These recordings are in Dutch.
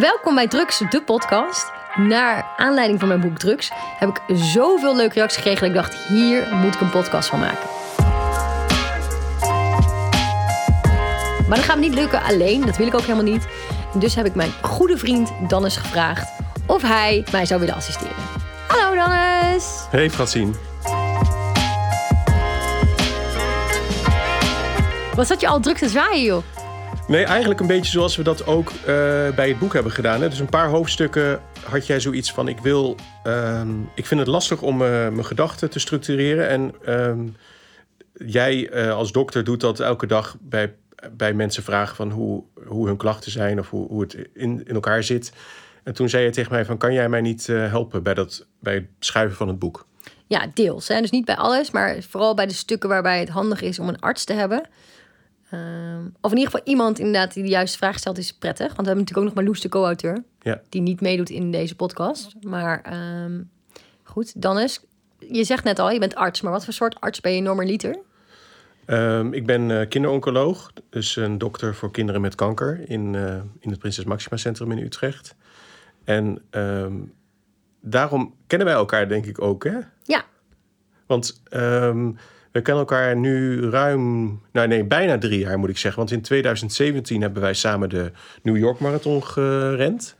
Welkom bij Drugs, de podcast. Naar aanleiding van mijn boek Drugs heb ik zoveel leuke reacties gekregen dat ik dacht, hier moet ik een podcast van maken. Maar dat gaat me niet lukken alleen, dat wil ik ook helemaal niet. Dus heb ik mijn goede vriend Dannes gevraagd of hij mij zou willen assisteren. Hallo Dannes! Hey Francine. Wat zat je al druk te zwaaien, joh? Nee, eigenlijk een beetje zoals we dat ook eh, bij het boek hebben gedaan. Hè? Dus een paar hoofdstukken had jij zoiets van: ik wil. ehm, ik vind het lastig om eh, mijn gedachten te structureren. En ehm, jij eh, als dokter doet dat elke dag bij, bij mensen vragen van hoe, hoe hun klachten zijn of hoe, hoe het in, in elkaar zit. En toen zei je tegen mij: van, kan jij mij niet helpen bij, dat, bij het schrijven van het boek? Ja, deels. Hè? Dus niet bij alles, maar vooral bij de stukken waarbij het handig is om een arts te hebben. Ehm, of in ieder geval iemand inderdaad die de juiste vraag stelt, is prettig. Want we hebben natuurlijk ook nog Marloes, de co-auteur, Ja. die niet meedoet in deze podcast. Maar ehm, goed, Dannes, je zegt net al, je bent arts. Maar wat voor soort arts ben je normaliter? Ehm, ik ben eh, kinderoncoloog, dus een dokter voor kinderen met kanker in, eh, in het Prinses Maxima Centrum in Utrecht. En daarom kennen wij elkaar denk ik ook, hè? Ja, Want we kennen elkaar nu ruim, nou nee, bijna drie jaar moet ik zeggen. Want in 2017 hebben wij samen de New York Marathon gerend.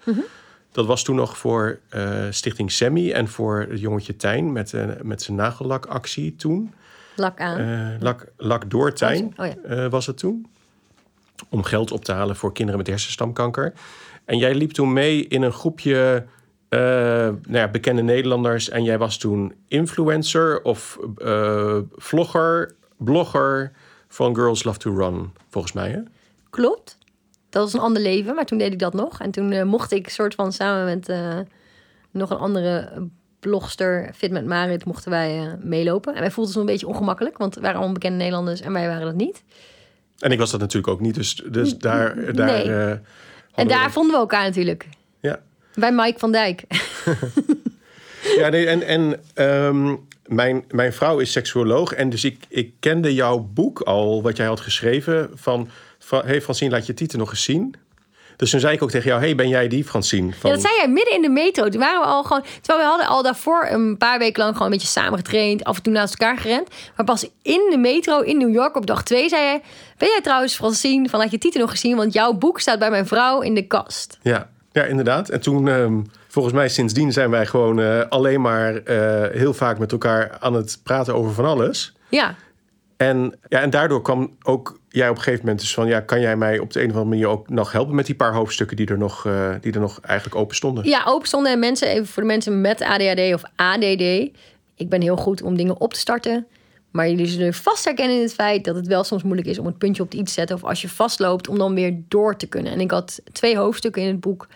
Dat was toen nog voor eh, Stichting Semi en voor het jongetje Tijn met, eh, met zijn nagellakactie toen. lak aan. Eh, lak, lak door Tijn Oh, ja. was het toen. Om geld op te halen voor kinderen met hersenstamkanker. En jij liep toen mee in een groepje eh, nou ja, bekende Nederlanders. En jij was toen influencer of eh, vlogger, blogger van Girls Love to Run, volgens mij. Hè? Klopt. Dat was een ander leven, maar toen deed ik dat nog. En toen eh, mocht ik soort van samen met nog een andere blogster, Fit met Marit, mochten wij meelopen. En wij voelden ons een beetje ongemakkelijk, want we waren allemaal bekende Nederlanders en wij waren dat niet. En ik was dat natuurlijk ook niet. Dus, dus daar. daar Nee. En we- daar vonden we elkaar natuurlijk. Bij Mike van Dijk. Ja, nee, en, en ehm, mijn, mijn vrouw is seksuoloog. En dus ik, ik kende jouw boek al, wat jij had geschreven. Van, van hey Francine, laat je titel nog eens zien. Dus toen zei ik ook tegen jou, hey, ben jij die Francine? Van, Ja, dat zei jij midden in de metro. Toen waren we al gewoon. Terwijl we hadden al daarvoor een paar weken lang gewoon een beetje samen getraind. Af en toe naast elkaar gerend. Maar pas in de metro in New York op dag twee zei jij. Ben jij trouwens Francine van Laat je titel nog gezien? Want jouw boek staat bij mijn vrouw in de kast. ja, ja, inderdaad. En toen, ehm, volgens mij sindsdien zijn wij gewoon eh, alleen maar eh, heel vaak met elkaar aan het praten over van alles. Ja, En, ja, en daardoor kwam ook jij op een gegeven moment dus van... ja, kan jij mij op de een of andere manier ook nog helpen... met die paar hoofdstukken die er nog, eh, die er nog eigenlijk open stonden? ja open stonden en mensen, even voor de mensen met ADHD of ADD. Ik ben heel goed om dingen op te starten. Maar jullie zullen vast herkennen in het feit dat het wel soms moeilijk is om het puntje op iets te zetten. Of als je vastloopt, om dan weer door te kunnen. En ik had twee hoofdstukken in het boek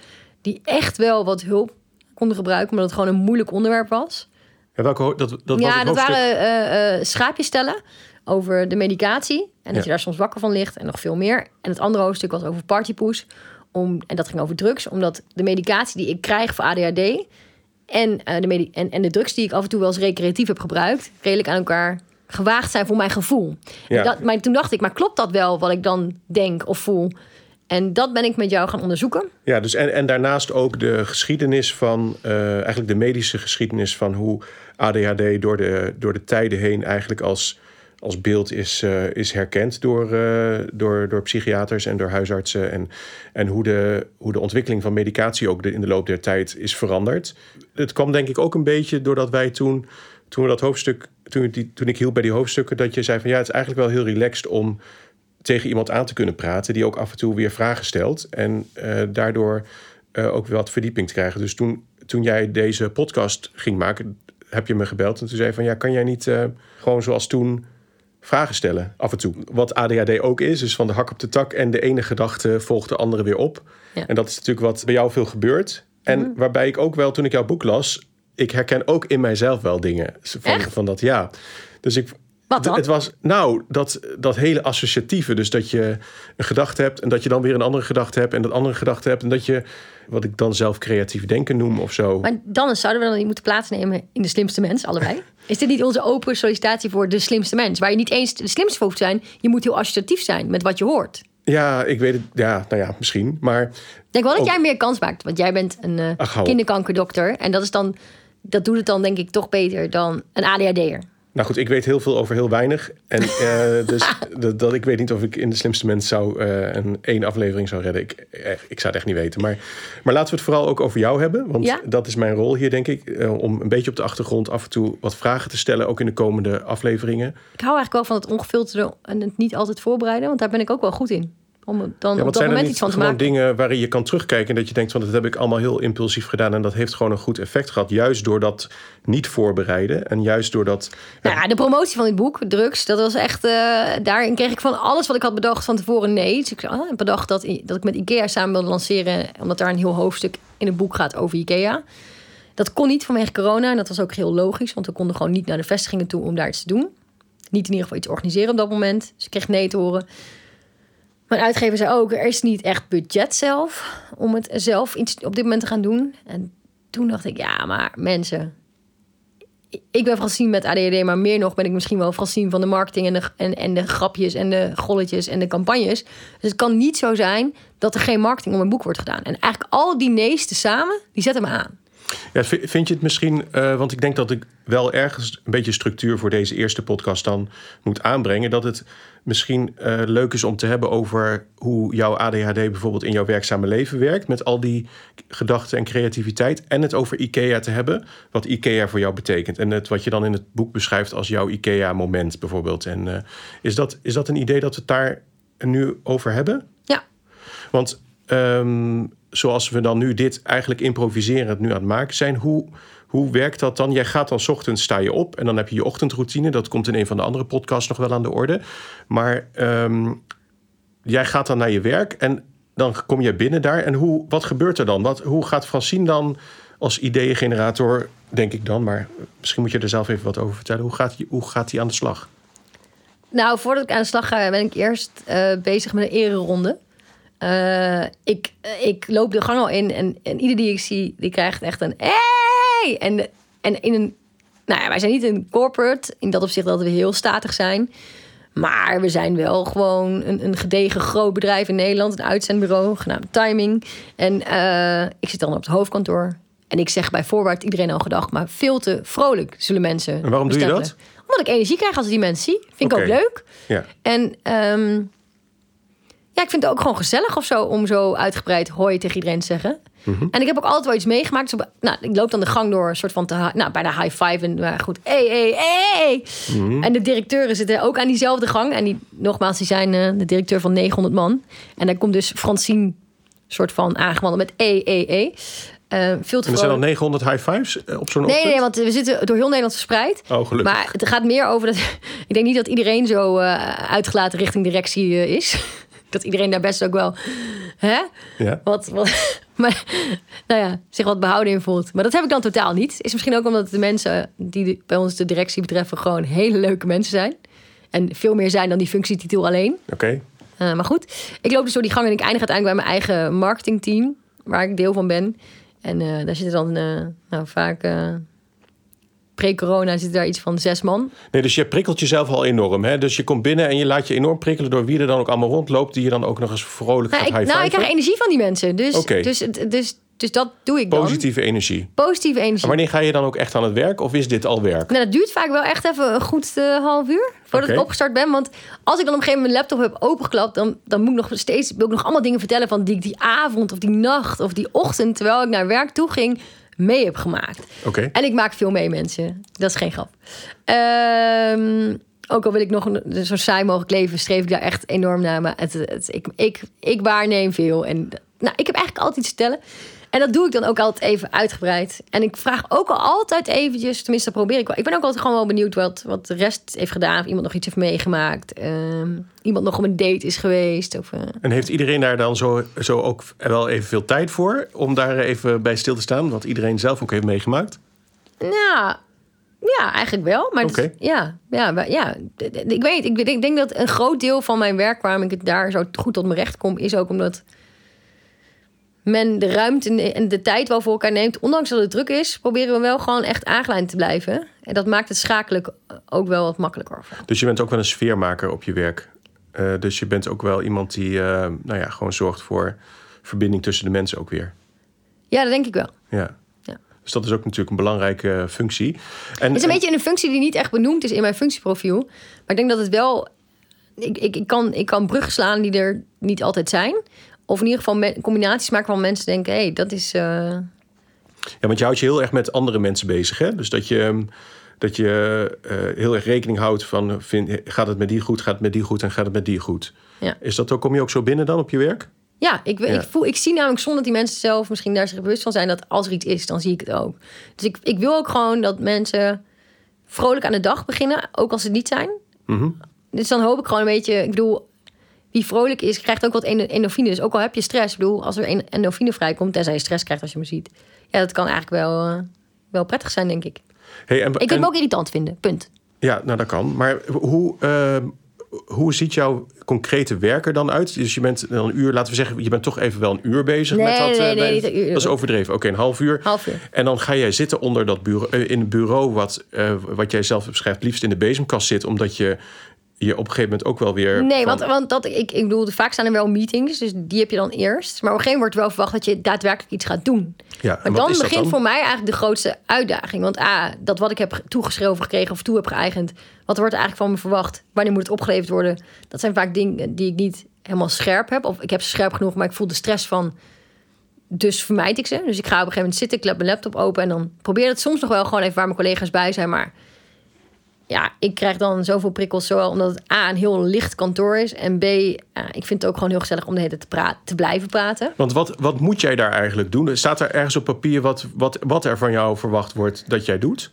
die echt wel wat hulp konden gebruiken. Omdat het gewoon een moeilijk onderwerp was. Ja, welke dat, dat was ja, het dat hoofdstuk- waren schaapjes stellen over de medicatie. En dat Ja. je daar soms wakker van ligt en nog veel meer. En het andere hoofdstuk was over partypoes. Om, en dat ging over drugs. Omdat de medicatie die ik krijg voor ADHD... En, eh, de en, en de drugs die ik af en toe wel eens recreatief heb gebruikt... redelijk aan elkaar gewaagd zijn voor mijn gevoel. Ja. Dat, maar toen dacht ik, maar klopt dat wel wat ik dan denk of voel? En dat ben ik met jou gaan onderzoeken. Ja, dus en, en daarnaast ook de geschiedenis van, eh, eigenlijk de medische geschiedenis van hoe ADHD door de, door de tijden heen eigenlijk als, als beeld is, eh, is herkend door, eh, door, door psychiaters en door huisartsen. En, en hoe, de, hoe de ontwikkeling van medicatie ook de, in de loop der tijd is veranderd. Het kwam denk ik ook een beetje doordat wij toen, toen we dat hoofdstuk, toen, ik die, toen ik hielp bij die hoofdstukken, dat je zei van ja, het is eigenlijk wel heel relaxed om tegen iemand aan te kunnen praten die ook af en toe weer vragen stelt en eh, daardoor eh, ook wat verdieping te krijgen. Dus toen, toen jij deze podcast ging maken, heb je me gebeld en toen zei je van ja, kan jij niet eh, gewoon zoals toen vragen stellen af en toe? Wat ADHD ook is, dus van de hak op de tak en de ene gedachte volgt de andere weer op. Ja. En dat is natuurlijk wat bij jou veel gebeurt. En waarbij ik ook wel, toen ik jouw boek las, ik herken ook in mijzelf wel dingen van, Echt? van dat ja. Dus ik, Wat dan? het was, nou, dat, dat hele associatieve. Dus dat je een gedachte hebt en dat je dan weer een andere gedachte hebt en dat andere gedachte hebt. En dat je, wat ik dan zelf creatief denken noem of zo. Maar dan zouden we dan niet moeten plaatsnemen in de slimste mens, allebei. Is dit niet onze open sollicitatie voor de slimste mens? Waar je niet eens de slimste voor hoeft te zijn. Je moet heel associatief zijn met wat je hoort. Ja, ik weet het. Ja, nou ja, misschien. Maar Ik denk wel dat jij meer kans maakt. Want jij bent een Ach, op. kinderkankerdokter. En dat is dan... Dat doet het dan denk ik toch beter dan een ADHD'er. Nou goed, ik weet heel veel over heel weinig. En eh, dus dat, dat, ik weet niet of ik in de slimste mens zou eh, een één aflevering zou redden. Ik, eh, ik zou het echt niet weten. Maar, maar laten we het vooral ook over jou hebben. Want Ja. dat is mijn rol hier, denk ik. om een beetje op de achtergrond af en toe wat vragen te stellen. Ook in de komende afleveringen. Ik hou eigenlijk wel van het ongefilterde en het niet altijd voorbereiden. Want daar ben ik ook wel goed in. Om er dan Ja, op dat er moment iets van te gewoon maken. dingen waarin je kan terugkijken... en dat je denkt, van dat heb ik allemaal heel impulsief gedaan... en dat heeft gewoon een goed effect gehad. Juist door dat niet voorbereiden. En juist door dat... Nou ja, de promotie van dit boek, Drugs, dat was echt... eh, daarin kreeg ik van alles wat ik had bedacht van tevoren nee. Dus ik heb bedacht dat, dat ik met Ikea samen wilde lanceren... omdat daar een heel hoofdstuk in het boek gaat over Ikea. Dat kon niet vanwege corona en dat was ook heel logisch... want we konden gewoon niet naar de vestigingen toe om daar iets te doen. Niet in ieder geval iets organiseren op dat moment. Dus ik kreeg nee te horen. Mijn uitgever zei ook, er is niet echt budget zelf... om het zelf op dit moment te gaan doen. En toen dacht ik, ja, maar mensen ik ben Francine met ADHD, maar meer nog ben ik misschien wel Francine van de marketing en de, en, en de grapjes en de golletjes en de campagnes. Dus het kan niet zo zijn dat er geen marketing om een boek wordt gedaan. En eigenlijk al die nee's tezamen, die zetten me aan. Ja, vi- vind je het misschien, eh, want ik denk dat ik wel ergens een beetje structuur voor deze eerste podcast dan moet aanbrengen. Dat het misschien eh, leuk is om te hebben over hoe jouw ADHD bijvoorbeeld in jouw werkzame leven werkt. Met al die gedachten en creativiteit. En het over IKEA te hebben. Wat IKEA voor jou betekent. En het, wat je dan in het boek beschrijft als jouw IKEA-moment bijvoorbeeld. En eh, is, dat, is dat een idee dat we het daar nu over hebben? Ja, Want ehm, zoals we dan nu dit eigenlijk improviserend nu aan het maken zijn, hoe, hoe werkt dat dan? Jij gaat dan ochtends sta je op en dan heb je je ochtendroutine. Dat komt in een van de andere podcasts nog wel aan de orde. Maar ehm, jij gaat dan naar je werk en dan kom je binnen daar. En hoe, wat gebeurt er dan? Wat, hoe gaat Francine dan als ideeëngenerator, denk ik dan, maar misschien moet je er zelf even wat over vertellen. Hoe gaat, hoe gaat die aan de slag? nou voordat ik aan de slag ga, ben ik eerst eh, bezig met een ereronde. Eh, ik, eh, ik loop de gang al in en, en ieder die ik zie, die krijgt echt een hey! En, en in een, nou ja, wij zijn niet een corporate, in dat opzicht dat we heel statig zijn. Maar we zijn wel gewoon een, een gedegen groot bedrijf in Nederland. Een uitzendbureau genaamd Timing. En eh, ik zit dan op het hoofdkantoor. En ik zeg bij voorbaat iedereen al gedag. Maar veel te vrolijk zullen mensen En waarom doe je dat? Omdat ik energie krijg als ik die mensen zie. Vind ik ook leuk. Ja. En ehm, ja, ik vind het ook gewoon gezellig of zo... om zo uitgebreid hoi tegen iedereen te zeggen. Mhm. En ik heb ook altijd wel iets meegemaakt. Zo, nou, ik loop dan de gang door, een soort van te, nou, bijna high five. En maar goed, hey, hey, hey. Mhm. En de directeuren zitten ook aan diezelfde gang. En die, nogmaals, die zijn eh, de directeur van 900 man. En daar komt dus Francine soort van aangewandeld met e, e, e. Eh, veel te En er zijn al vrolijk. 900 high fives eh, op zo'n Nee, nee, want we zitten door heel Nederland verspreid. Oh, gelukkig. Maar het gaat meer over dat. ik denk niet dat iedereen zo eh, uitgelaten richting directie eh, is. Dat iedereen daar best ook wel. Hè? Ja. Wat, wat, maar, nou ja, zich wat behouden in voelt. Maar dat heb ik dan totaal niet. Is misschien ook omdat de mensen die bij ons de directie betreffen gewoon hele leuke mensen zijn. En veel meer zijn dan die functietitel alleen. Oké. Uh, maar goed, ik loop dus door die gang en ik eindig uiteindelijk bij mijn eigen marketingteam, waar ik deel van ben. En eh, daar zitten dan eh, nou, vaak eh, pre-corona zitten daar iets van zes man. Nee, dus je prikkelt jezelf al enorm. Hè? Dus je komt binnen en je laat je enorm prikkelen door wie er dan ook allemaal rondloopt, die je dan ook nog eens vrolijk Nou, gaat ik, nou, ik krijg energie van die mensen. Dus, Oké. dus, dus, dus dat doe ik dan. Positieve energie. Positieve energie. Maar wanneer ga je dan ook echt aan het werk of is dit al werk? Nou, dat duurt vaak wel echt even een goed eh, half uur voordat ik opgestart ben. Want als ik dan op een gegeven moment mijn laptop heb opengeklapt, dan, dan moet ik nog steeds wil ik nog allemaal dingen vertellen van die ik die avond of die nacht of die ochtend, terwijl ik naar werk toe ging, mee heb gemaakt. Oké. En ik maak veel mee, mensen. Dat is geen grap. Ehm, ook al wil ik nog een, zo saai mogelijk leven, streef ik daar echt enorm naar. Maar het, het, ik, ik, ik waarneem veel. En nou, ik heb eigenlijk altijd iets te vertellen. En dat doe ik dan ook altijd even uitgebreid. En ik vraag ook al altijd eventjes, tenminste dat probeer ik wel. Ik ben ook altijd gewoon wel benieuwd wat, wat de rest heeft gedaan. Of iemand nog iets heeft meegemaakt. Ehm, iemand nog op een date is geweest. Of, eh, En heeft iedereen daar dan zo, zo ook wel even veel tijd voor om daar even bij stil te staan, wat iedereen zelf ook heeft meegemaakt? Nou, ja, eigenlijk wel. Maar ja, ja, ja, ik weet, ik denk, ik denk dat een groot deel van mijn werk waarom ik het daar zo goed tot mijn recht kom, is ook omdat men de ruimte en de- tijd wel voor elkaar neemt. Ondanks dat het druk is, proberen we wel gewoon echt aangeleid te blijven. En dat maakt het schakelen ook wel wat makkelijker. Dus je bent ook wel een sfeermaker op je werk. Eh, dus je bent ook wel iemand die eh, nou ja, gewoon zorgt voor verbinding tussen de mensen ook weer. Ja, dat denk ik wel. Ja. Ja. Dus dat is ook natuurlijk een belangrijke functie. En, Het is een en- beetje een functie die niet echt benoemd is in mijn functieprofiel. Maar ik denk dat het wel... Ik, ik, ik, kan, ik kan bruggen slaan die er niet altijd zijn. Of in ieder geval combinaties maken waarvan mensen denken... hé, hey, dat is... eh, Ja, want je houdt je heel erg met andere mensen bezig. Hè? Dus dat je, ehm, dat je eh, heel erg rekening houdt van... Vind, gaat het met die goed, gaat het met die goed en gaat het met die goed. Ja. Is dat ook, kom je ook zo binnen dan op je werk? Ja, ik, Ja. Ik, voel, ik zie namelijk zonder dat die mensen zelf misschien daar zich bewust van zijn... dat als er iets is, dan zie ik het ook. Dus ik, ik wil ook gewoon dat mensen vrolijk aan de dag beginnen... ook als ze het niet zijn. Mhm. Dus dan hoop ik gewoon een beetje... Ik bedoel, wie vrolijk is, krijgt ook wat endo- endorfine. Dus ook al heb je stress, ik bedoel, als er en- endorfine vrijkomt... tenzij je stress krijgt als je me ziet... ja, dat kan eigenlijk wel, eh, wel prettig zijn, denk ik. Hey, en, Ik kan en- hem ook irritant vinden, punt. Ja, nou dat kan. Maar hoe, ehm, hoe ziet jouw concrete werk er dan uit? Dus je bent dan een uur, laten we zeggen, je bent toch even wel een uur bezig Nee, met dat. nee, eh, nee, een uur. Dat is overdreven. Oké, een half uur. Half uur. En dan ga jij zitten onder dat bureau, eh, in het bureau wat, wat jij zelf beschrijft, liefst in de bezemkast zit, omdat je je op een gegeven moment ook wel weer. Nee, van- want, want dat, ik, ik bedoel, vaak staan er wel meetings, dus die heb je dan eerst. Maar op een gegeven moment wordt wel verwacht dat je daadwerkelijk iets gaat doen. Ja, Maar dan begint dan? voor mij eigenlijk de grootste uitdaging. Want A, dat wat ik heb toegeschreven gekregen of toe heb geëigend, wat wordt er eigenlijk van me verwacht? Wanneer moet het opgeleverd worden? Dat zijn vaak dingen die ik niet helemaal scherp heb. Of ik heb ze scherp genoeg, maar ik voel de stress van. Dus vermijd ik ze. Dus ik ga op een gegeven moment zitten, ik klep mijn laptop open en dan probeer het soms nog wel gewoon even waar mijn collega's bij zijn. Maar ja, ik krijg dan zoveel prikkels, zowel omdat het A, een heel licht kantoor is. En B, ja, ik vind het ook gewoon heel gezellig om de hele tijd te, praten, te blijven praten. Want wat, wat moet jij daar eigenlijk doen? Staat er ergens op papier wat, wat, wat er van jou verwacht wordt dat jij doet?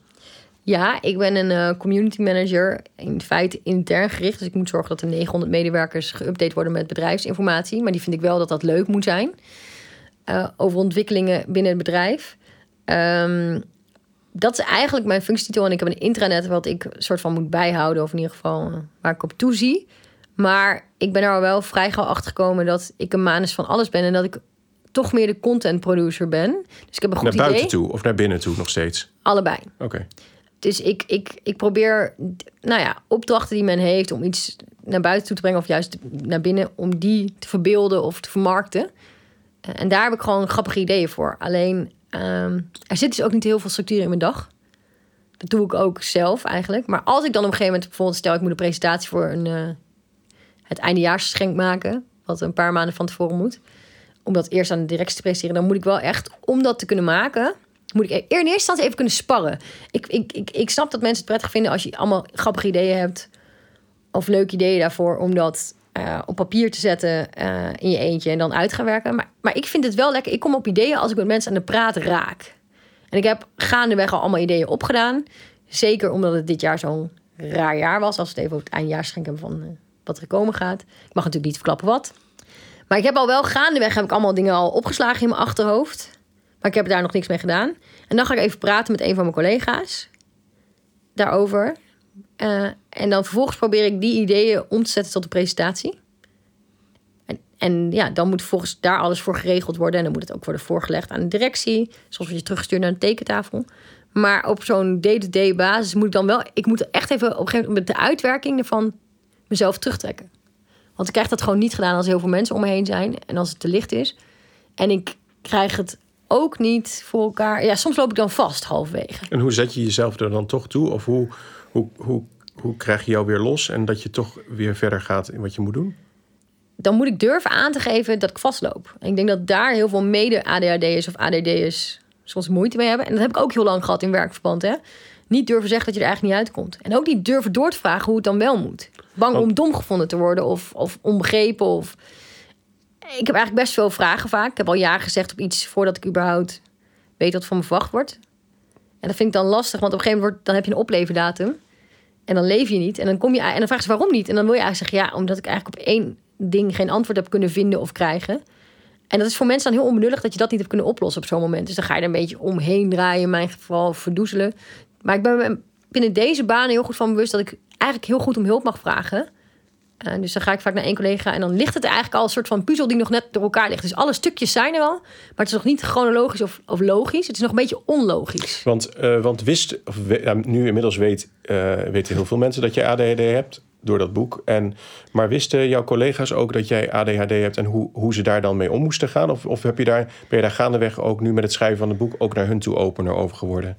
Ja, ik ben een eh, community manager. In feite intern gericht. Dus ik moet zorgen dat de 900 medewerkers geüpdate worden met bedrijfsinformatie. Maar die vind ik wel dat dat leuk moet zijn. Eh, over ontwikkelingen binnen het bedrijf. Ehm, dat is eigenlijk mijn functietitel. En ik heb een intranet wat ik soort van moet bijhouden. Of in ieder geval eh, waar ik op toezie. Maar ik ben er wel vrij gauw achter gekomen dat ik een manus van alles ben. En dat ik toch meer de content producer ben. Dus ik heb een goed naar buiten idee. toe of naar binnen toe nog steeds? Allebei. Oké. Dus ik, ik, ik probeer, nou ja, opdrachten die men heeft om iets naar buiten toe te brengen of juist naar binnen, om die te verbeelden of te vermarkten. En daar heb ik gewoon grappige ideeën voor. Alleen, ehm, er zit dus ook niet heel veel structuur in mijn dag. Dat doe ik ook zelf eigenlijk. Maar als ik dan op een gegeven moment, bijvoorbeeld stel ik moet een presentatie voor een, eh, het eindejaarsgeschenk maken, wat een paar maanden van tevoren moet, om dat eerst aan de directie te presenteren, dan moet ik wel echt, om dat te kunnen maken, moet ik in eerste instantie even kunnen sparren. Ik, ik, ik, ik snap dat mensen het prettig vinden als je allemaal grappige ideeën hebt. Of leuke ideeën daarvoor om dat eh, op papier te zetten eh, in je eentje en dan uit gaan werken. Maar, maar ik vind het wel lekker. Ik kom op ideeën als ik met mensen aan de praat raak. En ik heb gaandeweg al allemaal ideeën opgedaan. Zeker omdat het dit jaar zo'n raar jaar was. Als het even over het eindjaarsgeschenk hebben van eh, wat er komen gaat. Ik mag natuurlijk niet verklappen wat. Maar ik heb al wel gaandeweg heb ik allemaal dingen al opgeslagen in mijn achterhoofd. Maar ik heb daar nog niks mee gedaan. En dan ga ik even praten met een van mijn collega's daarover. Eh, en dan vervolgens probeer ik die ideeën om te zetten tot een presentatie. En, en ja, dan moet volgens daar alles voor geregeld worden. En dan moet het ook worden voorgelegd aan de directie. Soms word je teruggestuurd naar een tekentafel. Maar op zo'n day-to-day basis moet ik dan wel... Ik moet echt even op een gegeven moment de uitwerking ervan mezelf terugtrekken. Want ik krijg dat gewoon niet gedaan als heel veel mensen om me heen zijn. En als het te licht is. En ik krijg het ook niet voor elkaar. Ja, soms loop ik dan vast halverwege. En hoe zet je jezelf er dan toch toe? Of hoe, hoe, hoe, hoe krijg je jou weer los en dat je toch weer verder gaat in wat je moet doen? Dan moet ik durven aan te geven dat ik vastloop. En ik denk dat daar heel veel mede-ADHD'ers of ADD'ers soms moeite mee hebben. En dat heb ik ook heel lang gehad in werkverband. Hè? Niet durven zeggen dat je er eigenlijk niet uitkomt. En ook niet durven door te vragen hoe het dan wel moet. Bang om dom gevonden te worden of, of onbegrepen. Of... Ik heb eigenlijk best veel vragen vaak. Ik heb al ja gezegd op iets voordat ik überhaupt weet wat van me verwacht wordt. En dat vind ik dan lastig, want op een gegeven moment dan heb je een opleverdatum. En dan leef je niet. En dan, kom je, en dan vraag je waarom niet. En dan wil je eigenlijk zeggen, ja, omdat ik eigenlijk op één ding geen antwoord heb kunnen vinden of krijgen. En dat is voor mensen dan heel onbenullig dat je dat niet hebt kunnen oplossen op zo'n moment. Dus dan ga je er een beetje omheen draaien, in mijn geval verdoezelen. Maar ik ben binnen deze baan heel goed van bewust dat ik eigenlijk heel goed om hulp mag vragen. Eh, dus dan ga ik vaak naar één collega en dan ligt het eigenlijk al een soort van puzzel die nog net door elkaar ligt. Dus alle stukjes zijn er al, maar het is nog niet chronologisch of, of logisch. Het is nog een beetje onlogisch. Want, eh, want wist, of we- nu inmiddels weet, eh, weten heel veel mensen dat je ADHD hebt. door dat boek. En, maar wisten jouw collega's ook dat jij ADHD hebt en hoe, hoe ze daar dan mee om moesten gaan? Of, of heb je daar, ben je daar gaandeweg ook nu met het schrijven van het boek ook naar hun toe opener over geworden?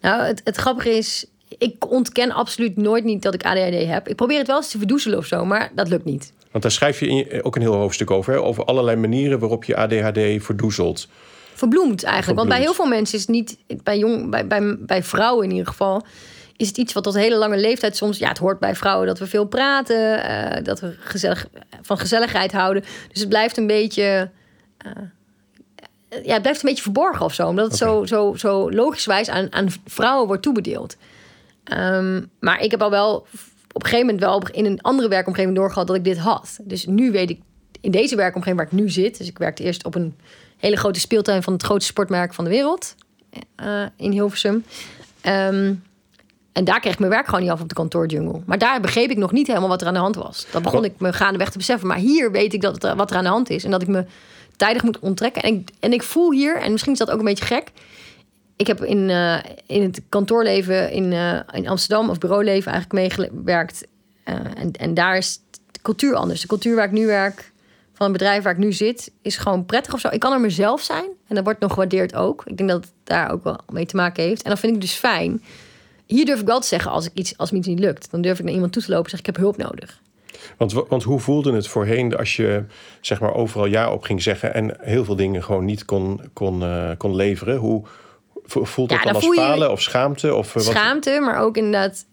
Nou, het, het grappige is, ik ontken absoluut nooit niet dat ik ADHD heb. Ik probeer het wel eens te verdoezelen of zo, maar dat lukt niet. Want daar schrijf je in, ook een heel hoofdstuk over. Hè? Over allerlei manieren waarop je ADHD verdoezelt. Verbloemt eigenlijk. Want bij heel veel mensen is het niet, bij, jong, bij, bij, bij vrouwen in ieder geval, is het iets wat tot hele lange leeftijd soms. Ja, het hoort bij vrouwen dat we veel praten, uh, dat we gezellig, van gezelligheid houden. Dus het blijft een beetje. Uh, ja, het blijft een beetje verborgen of zo. Omdat het okay. zo, zo, zo logischwijs aan, aan vrouwen wordt toebedeeld. Um, maar ik heb al wel op een gegeven moment wel in een andere werkomgeving doorgehad dat ik dit had. Dus nu weet ik in deze werkomgeving waar ik nu zit. Dus ik werkte eerst op een hele grote speeltuin van het grootste sportmerk van de wereld uh, in Hilversum. Um, en daar kreeg ik mijn werk gewoon niet af op de kantoorjungle. Maar daar begreep ik nog niet helemaal wat er aan de hand was. Dat begon ik me gaandeweg te beseffen. Maar hier weet ik dat het, wat er aan de hand is. En dat ik me tijdig moet onttrekken. En ik, en ik voel hier, en misschien is dat ook een beetje gek. Ik heb in, uh, in het kantoorleven in, uh, in Amsterdam, of bureauleven, eigenlijk meegewerkt. Uh, en, en daar is de cultuur anders. De cultuur waar ik nu werk, van het bedrijf waar ik nu zit, is gewoon prettig of zo. Ik kan er mezelf zijn. En dat wordt nog gewaardeerd ook. Ik denk dat het daar ook wel mee te maken heeft. En dat vind ik dus fijn hier durf ik wel te zeggen als, ik iets, als me iets niet lukt. Dan durf ik naar iemand toe te lopen en zeg ik heb hulp nodig. Want, want hoe voelde het voorheen als je zeg maar overal ja op ging zeggen en heel veel dingen gewoon niet kon, kon, kon leveren? Hoe voelt dat ja, dan, als falen of schaamte? Of, uh, schaamte, maar ook inderdaad.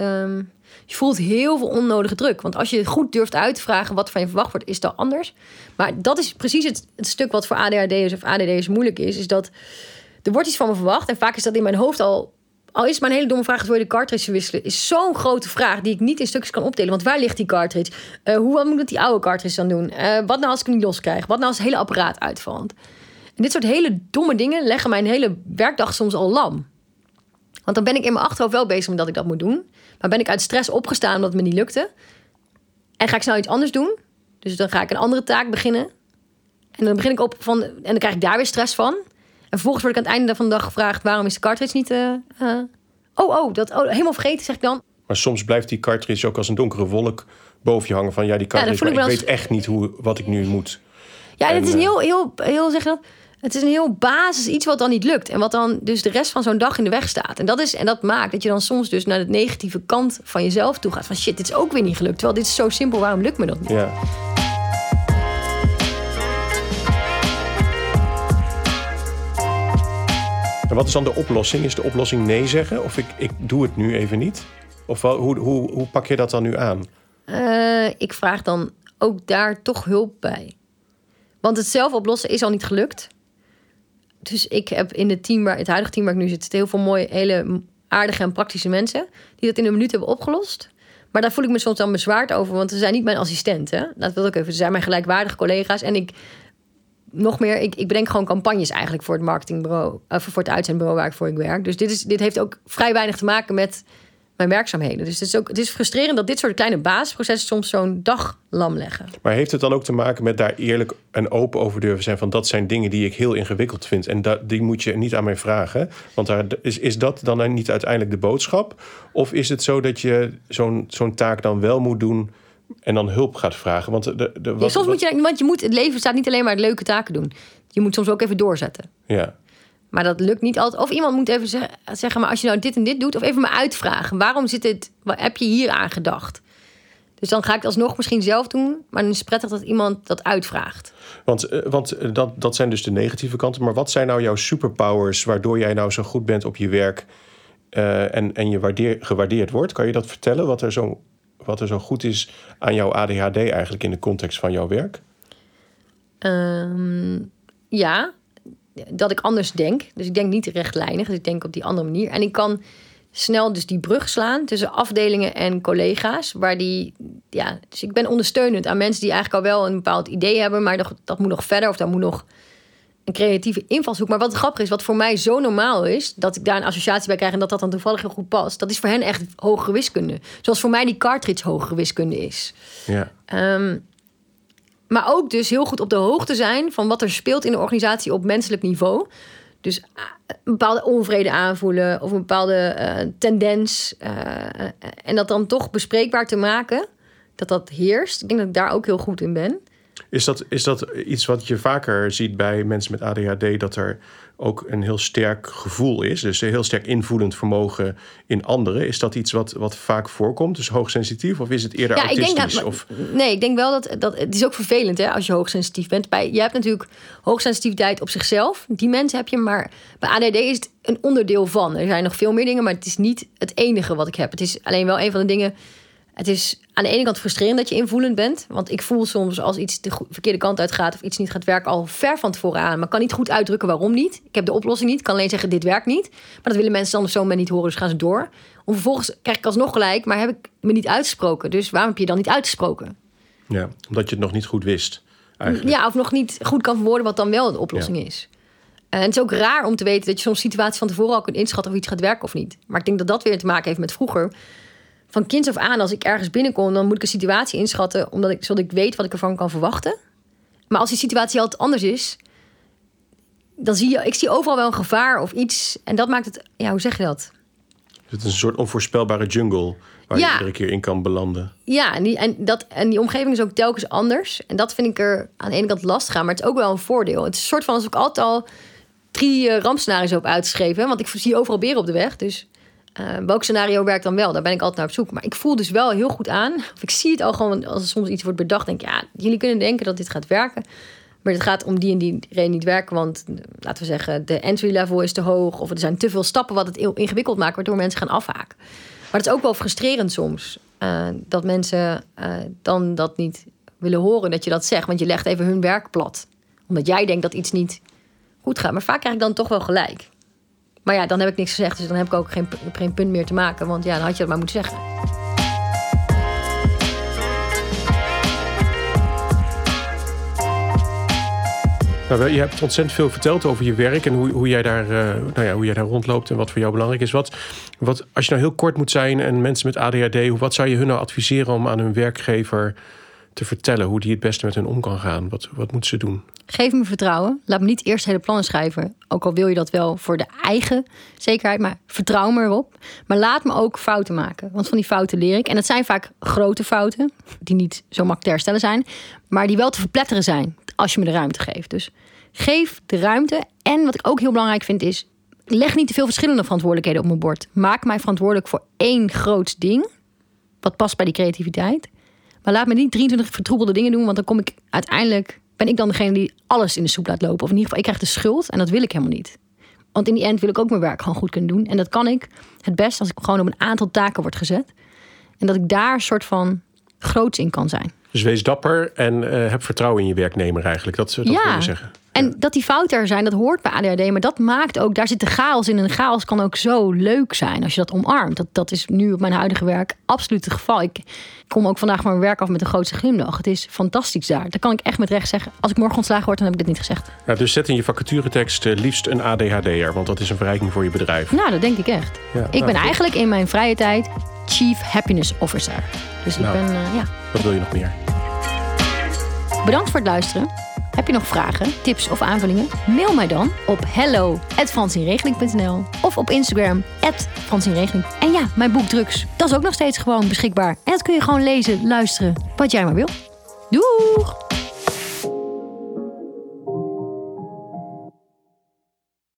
Um, je voelt heel veel onnodige druk. Want als je goed durft uit te vragen wat van je verwacht wordt, is dat anders. Maar dat is precies het, het stuk wat voor ADHD'ers of ADD'ers moeilijk is. Is dat er wordt iets van me verwacht. En vaak is dat in mijn hoofd al al is het maar een hele domme vraag, wil je de cartridge wisselen? Is zo'n grote vraag die ik niet in stukjes kan opdelen. Want waar ligt die cartridge? Uh, hoe moet ik die oude cartridge dan doen? Uh, wat nou als ik hem niet los krijg? Wat nou als het hele apparaat uitvalt? Dit soort hele domme dingen leggen mijn hele werkdag soms al lam. Want dan ben ik in mijn achterhoofd wel bezig met dat ik dat moet doen. Maar ben ik uit stress opgestaan omdat het me niet lukte. En ga ik snel iets anders doen. Dus dan ga ik een andere taak beginnen. En dan begin ik op van. En dan krijg ik daar weer stress van. En vervolgens word ik aan het einde van de dag gevraagd... waarom is de cartridge niet... Uh, uh... Oh, oh, dat oh, helemaal vergeten, zeg ik dan. Maar soms blijft die cartridge ook als een donkere wolk boven je hangen. Van ja, die cartridge, ja, ik, ik weet echt niet hoe, wat ik nu moet. Ja, en, het is een heel, heel, heel, zeg dat... Het is een heel basis iets wat dan niet lukt. En wat dan dus de rest van zo'n dag in de weg staat. En dat, is, en dat maakt dat je dan soms dus naar de negatieve kant van jezelf toe gaat. Van shit, dit is ook weer niet gelukt. Terwijl dit is zo simpel, waarom lukt me dat niet? Ja. En wat is dan de oplossing? Is de oplossing nee zeggen? Of ik, ik doe het nu even niet? Of wel, hoe, hoe, hoe pak je dat dan nu aan? Uh, ik vraag dan ook daar toch hulp bij. Want het zelf oplossen is al niet gelukt. Dus ik heb in het team waar het huidige team waar ik nu zit, heel veel mooie, hele aardige en praktische mensen die dat in een minuut hebben opgelost. Maar daar voel ik me soms dan bezwaard over, want ze zijn niet mijn assistenten. Dat wil ik even. Ze zijn mijn gelijkwaardige collega's. En ik nog meer, ik, ik bedenk gewoon campagnes eigenlijk voor het marketingbureau, of eh, voor het uitzendbureau waar ik voor ik werk. Dus dit, is, dit heeft ook vrij weinig te maken met mijn werkzaamheden. Dus het is, ook, het is frustrerend dat dit soort kleine basisprocessen soms zo'n dag lam leggen. Maar heeft het dan ook te maken met daar eerlijk en open over durven zijn? Van dat zijn dingen die ik heel ingewikkeld vind. En dat, die moet je niet aan mij vragen. Want daar, is, is dat dan niet uiteindelijk de boodschap? Of is het zo dat je zo'n zo'n taak dan wel moet doen en dan hulp gaat vragen. Want, de, de, wat, soms moet je, want je moet, het leven staat niet alleen maar leuke taken doen. Je moet soms ook even doorzetten. Ja. Maar dat lukt niet altijd. Of iemand moet even zeggen, maar als je nou dit en dit doet, of even me uitvragen. Waarom zit dit, wat heb je hier aan gedacht? Dus dan ga ik het alsnog misschien zelf doen. Maar dan is het prettig dat iemand dat uitvraagt. Want, eh, want eh, dat, dat zijn dus de negatieve kanten. Maar wat zijn nou jouw superpowers waardoor jij nou zo goed bent op je werk uh, en, en je waardeer, gewaardeerd wordt? Kan je dat vertellen? Wat er zo wat er zo goed is aan jouw ADHD eigenlijk in de context van jouw werk? Um, ja, dat ik anders denk. Dus ik denk niet rechtlijnig, dus ik denk op die andere manier. En ik kan snel dus die brug slaan tussen afdelingen en collega's. Waar die, ja, dus ik ben ondersteunend aan mensen die eigenlijk al wel een bepaald idee hebben, maar dat, dat moet nog verder of dat moet nog een creatieve invalshoek. Maar wat grappig is, wat voor mij zo normaal is, dat ik daar een associatie bij krijg en dat dat dan toevallig heel goed past, dat is voor hen echt hogere wiskunde. Zoals voor mij die cartridge hogere wiskunde is. Ja. Um, maar ook dus heel goed op de hoogte zijn van wat er speelt in de organisatie op menselijk niveau. Dus uh, een bepaalde onvrede aanvoelen of een bepaalde uh, tendens. Uh, en dat dan toch bespreekbaar te maken, dat dat heerst. Ik denk dat ik daar ook heel goed in ben. Is dat, is dat iets wat je vaker ziet bij mensen met ADHD, dat er ook een heel sterk gevoel is, dus een heel sterk invoelend vermogen in anderen? Is dat iets wat, wat vaak voorkomt, dus hoogsensitief, of is het eerder ja, autistisch? Ik denk dat, of... Nee, ik denk wel dat, dat het is ook vervelend hè, als je hoogsensitief bent. Bij, je hebt natuurlijk hoogsensitiviteit op zichzelf, die mensen heb je, maar bij ADD is het een onderdeel van. Er zijn nog veel meer dingen, maar het is niet het enige wat ik heb. Het is alleen wel een van de dingen het is aan de ene kant frustrerend dat je invoelend bent. Want ik voel soms als iets de verkeerde kant uit gaat of iets niet gaat werken al ver van tevoren aan. Maar kan niet goed uitdrukken waarom niet. Ik heb de oplossing niet. Ik kan alleen zeggen dit werkt niet. Maar dat willen mensen dan op zo'n moment niet horen, dus gaan ze door. Om vervolgens krijg ik alsnog gelijk, maar heb ik me niet uitgesproken. Dus waarom heb je dan niet uitgesproken? Ja, omdat je het nog niet goed wist. Eigenlijk. Ja, of nog niet goed kan verwoorden wat dan wel de oplossing is. En het is ook raar om te weten dat je soms situaties van tevoren al kunt inschatten of iets gaat werken of niet. Maar ik denk dat dat weer te maken heeft met vroeger van kinds af aan, als ik ergens binnenkom, dan moet ik een situatie inschatten, omdat ik, zodat ik weet wat ik ervan kan verwachten. Maar als die situatie altijd anders is, dan zie je, ik zie overal wel een gevaar of iets. En dat maakt het, ja, hoe zeg je dat? Het is een soort onvoorspelbare jungle waar je iedere keer in kan belanden. Ja, en die, en, dat, en die omgeving is ook telkens anders. En dat vind ik er aan de ene kant lastig aan, maar het is ook wel een voordeel. Het is een soort van als ik altijd al drie uh, rampscenario's op uitgeschreven. Want ik zie overal beren op de weg. Dus uh, welk scenario werkt dan wel? Daar ben ik altijd naar op zoek. Maar ik voel dus wel heel goed aan. Of ik zie het al gewoon als er soms iets wordt bedacht. Denk ja, jullie kunnen denken dat dit gaat werken. Maar het gaat om die en die reden niet werken. Want laten we zeggen, de entry level is te hoog. Of er zijn te veel stappen wat het ingewikkeld maakt. Waardoor mensen gaan afhaken. Maar het is ook wel frustrerend soms. Uh, dat mensen dan dat niet willen horen dat je dat zegt. Want je legt even hun werk plat. Omdat jij denkt dat iets niet goed gaat. Maar vaak krijg ik dan toch wel gelijk. Maar ja, dan heb ik niks gezegd, dus dan heb ik ook geen, geen punt meer te maken. Want ja, dan had je dat maar moeten zeggen. Nou, je hebt ontzettend veel verteld over je werk en hoe, hoe, jij daar, uh, nou ja, hoe jij daar rondloopt en wat voor jou belangrijk is. Wat, wat, als je nou heel kort moet zijn en mensen met ADHD, wat zou je hun nou adviseren om aan hun werkgever te vertellen hoe die het beste met hen om kan gaan? Wat, wat moeten ze doen? Geef me vertrouwen. Laat me niet eerst hele plannen schrijven. Ook al wil je dat wel voor de eigen zekerheid. Maar vertrouw me erop. Maar laat me ook fouten maken. Want van die fouten leer ik. En dat zijn vaak grote fouten. Die niet zo makkelijk te herstellen zijn. Maar die wel te verpletteren zijn. Als je me de ruimte geeft. Dus geef de ruimte. En wat ik ook heel belangrijk vind is. Leg niet te veel verschillende verantwoordelijkheden op mijn bord. Maak mij verantwoordelijk voor één groot ding. Wat past bij die creativiteit. Maar laat me niet 23 vertroebelde dingen doen. Want dan kom ik uiteindelijk ben ik dan degene die alles in de soep laat lopen. Of in ieder geval, ik krijg de schuld en dat wil ik helemaal niet. Want in die end wil ik ook mijn werk gewoon goed kunnen doen. En dat kan ik het best als ik gewoon op een aantal taken word gezet. En dat ik daar een soort van groots in kan zijn. Dus wees dapper en uh, heb vertrouwen in je werknemer eigenlijk. Dat, dat ja. wil je zeggen. En dat die fouten er zijn, dat hoort bij ADHD. Maar dat maakt ook, daar zit de chaos in. En de chaos kan ook zo leuk zijn als je dat omarmt. Dat, dat is nu op mijn huidige werk absoluut het geval. Ik kom ook vandaag van mijn werk af met de grootste glimlach. Het is fantastisch daar. Daar kan ik echt met recht zeggen. Als ik morgen ontslagen word, dan heb ik dit niet gezegd. Ja, dus zet in je vacaturetekst uh, liefst een ADHD'er. Want dat is een verrijking voor je bedrijf. Nou, dat denk ik echt. Ja, ik nou, ben eigenlijk in mijn vrije tijd Chief Happiness Officer. Dus ik nou, ben, uh, ja. Wat wil je nog meer? Bedankt voor het luisteren. Heb je nog vragen, tips of aanvullingen? Mail mij dan op hello@fransienregeling.nl of op Instagram @fransienregeling. En ja, mijn boek Drugs, dat is ook nog steeds gewoon beschikbaar. En dat kun je gewoon lezen, luisteren, wat jij maar wil. Doeg!